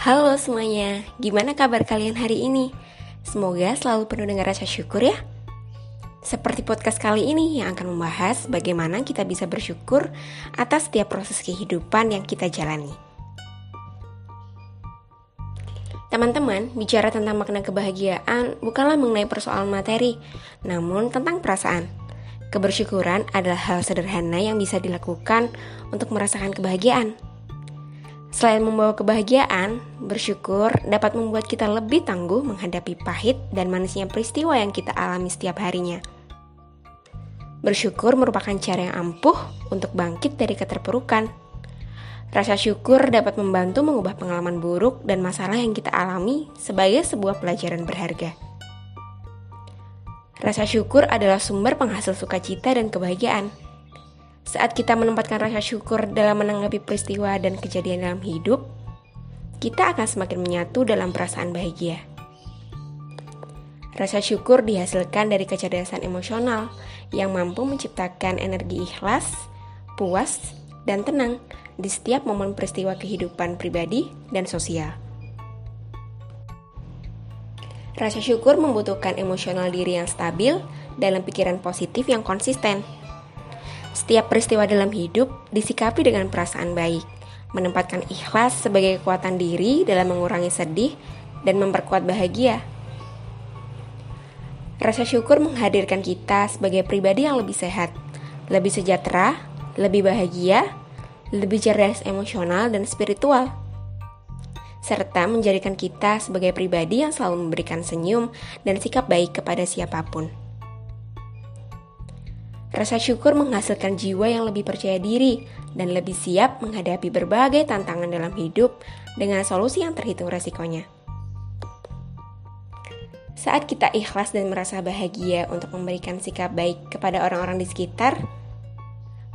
Halo semuanya, gimana kabar kalian hari ini? Semoga selalu penuh dengan rasa syukur ya. Seperti podcast kali ini yang akan membahas bagaimana kita bisa bersyukur atas setiap proses kehidupan yang kita jalani. Teman-teman, bicara tentang makna kebahagiaan bukanlah mengenai persoalan materi, namun tentang perasaan. Kebersyukuran adalah hal sederhana yang bisa dilakukan untuk merasakan kebahagiaan. Selain membawa kebahagiaan, bersyukur dapat membuat kita lebih tangguh menghadapi pahit dan manisnya peristiwa yang kita alami setiap harinya. Bersyukur merupakan cara yang ampuh untuk bangkit dari keterpurukan. Rasa syukur dapat membantu mengubah pengalaman buruk dan masalah yang kita alami sebagai sebuah pelajaran berharga. Rasa syukur adalah sumber penghasil sukacita dan kebahagiaan. Saat kita menempatkan rasa syukur dalam menanggapi peristiwa dan kejadian dalam hidup, kita akan semakin menyatu dalam perasaan bahagia. Rasa syukur dihasilkan dari kecerdasan emosional yang mampu menciptakan energi ikhlas, puas, dan tenang di setiap momen peristiwa kehidupan pribadi dan sosial. Rasa syukur membutuhkan emosional diri yang stabil dalam pikiran positif yang konsisten setiap peristiwa dalam hidup disikapi dengan perasaan baik, menempatkan ikhlas sebagai kekuatan diri dalam mengurangi sedih dan memperkuat bahagia. Rasa syukur menghadirkan kita sebagai pribadi yang lebih sehat, lebih sejahtera, lebih bahagia, lebih cerdas emosional dan spiritual serta menjadikan kita sebagai pribadi yang selalu memberikan senyum dan sikap baik kepada siapa pun. Rasa syukur menghasilkan jiwa yang lebih percaya diri dan lebih siap menghadapi berbagai tantangan dalam hidup dengan solusi yang terhitung resikonya. Saat kita ikhlas dan merasa bahagia untuk memberikan sikap baik kepada orang-orang di sekitar,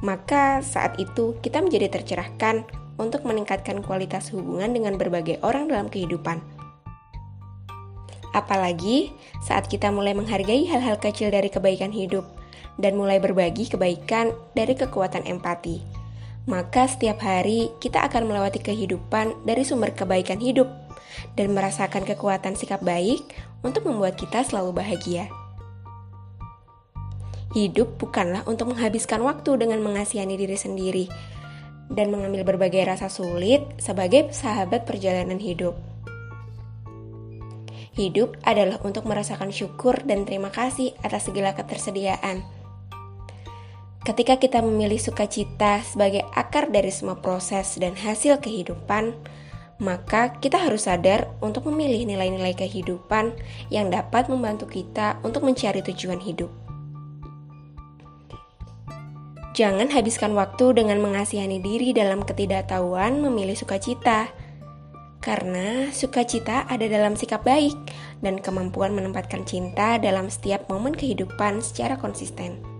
maka saat itu kita menjadi tercerahkan untuk meningkatkan kualitas hubungan dengan berbagai orang dalam kehidupan. Apalagi saat kita mulai menghargai hal-hal kecil dari kebaikan hidup dan mulai berbagi kebaikan dari kekuatan empati. Maka setiap hari kita akan melewati kehidupan dari sumber kebaikan hidup dan merasakan kekuatan sikap baik untuk membuat kita selalu bahagia. Hidup bukanlah untuk menghabiskan waktu dengan mengasihani diri sendiri dan mengambil berbagai rasa sulit sebagai sahabat perjalanan hidup. Hidup adalah untuk merasakan syukur dan terima kasih atas segala ketersediaan Ketika kita memilih sukacita sebagai akar dari semua proses dan hasil kehidupan, maka kita harus sadar untuk memilih nilai-nilai kehidupan yang dapat membantu kita untuk mencari tujuan hidup. Jangan habiskan waktu dengan mengasihani diri dalam ketidaktahuan memilih sukacita, karena sukacita ada dalam sikap baik dan kemampuan menempatkan cinta dalam setiap momen kehidupan secara konsisten.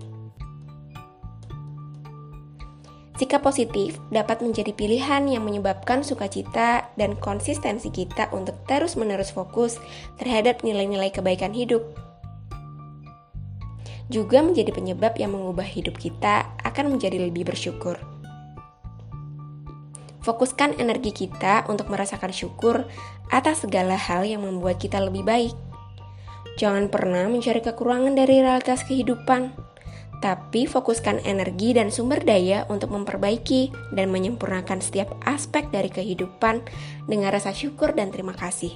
Sikap positif dapat menjadi pilihan yang menyebabkan sukacita dan konsistensi kita untuk terus-menerus fokus terhadap nilai-nilai kebaikan hidup. Juga menjadi penyebab yang mengubah hidup kita akan menjadi lebih bersyukur. Fokuskan energi kita untuk merasakan syukur atas segala hal yang membuat kita lebih baik. Jangan pernah mencari kekurangan dari realitas kehidupan tapi fokuskan energi dan sumber daya untuk memperbaiki dan menyempurnakan setiap aspek dari kehidupan dengan rasa syukur dan terima kasih.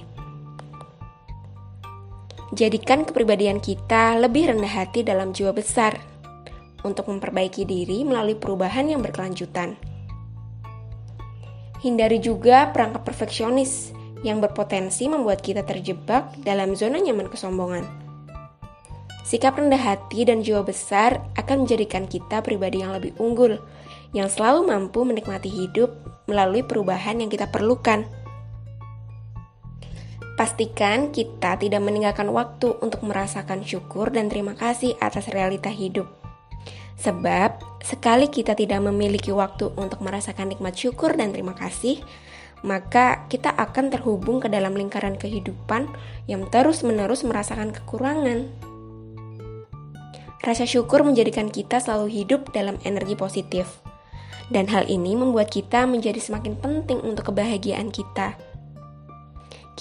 Jadikan kepribadian kita lebih rendah hati dalam jiwa besar untuk memperbaiki diri melalui perubahan yang berkelanjutan. Hindari juga perangkap perfeksionis yang berpotensi membuat kita terjebak dalam zona nyaman kesombongan Sikap rendah hati dan jiwa besar akan menjadikan kita pribadi yang lebih unggul, yang selalu mampu menikmati hidup melalui perubahan yang kita perlukan. Pastikan kita tidak meninggalkan waktu untuk merasakan syukur dan terima kasih atas realita hidup. Sebab, sekali kita tidak memiliki waktu untuk merasakan nikmat syukur dan terima kasih, maka kita akan terhubung ke dalam lingkaran kehidupan yang terus-menerus merasakan kekurangan. Rasa syukur menjadikan kita selalu hidup dalam energi positif. Dan hal ini membuat kita menjadi semakin penting untuk kebahagiaan kita.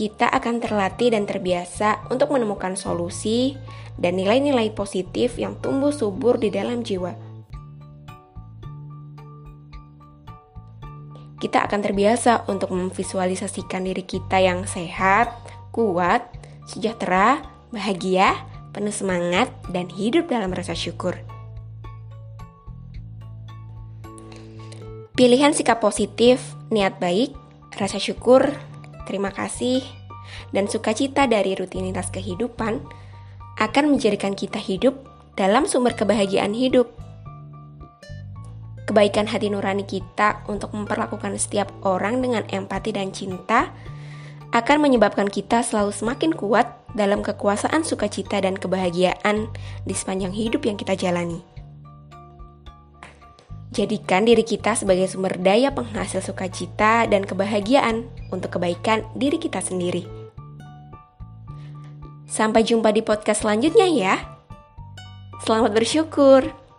kita akan terlatih dan terbiasa untuk menemukan solusi dan nilai-nilai positif yang tumbuh subur di dalam jiwa. Kita akan terbiasa untuk memvisualisasikan diri kita yang sehat, kuat, sejahtera, bahagia, penuh semangat, dan hidup dalam rasa syukur. Pilihan sikap positif, niat baik, rasa syukur, terima kasih, dan sukacita dari rutinitas kehidupan akan menjadikan kita hidup dalam sumber kebahagiaan hidup. Kebaikan hati nurani kita untuk memperlakukan setiap orang dengan empati dan cinta akan menyebabkan kita selalu semakin kuat dalam kekuasaan sukacita dan kebahagiaan di sepanjang hidup yang kita jalani. Jadikan diri kita sebagai sumber daya penghasil sukacita dan kebahagiaan untuk kebaikan diri kita sendiri. Sampai jumpa di podcast selanjutnya ya. Selamat bersyukur.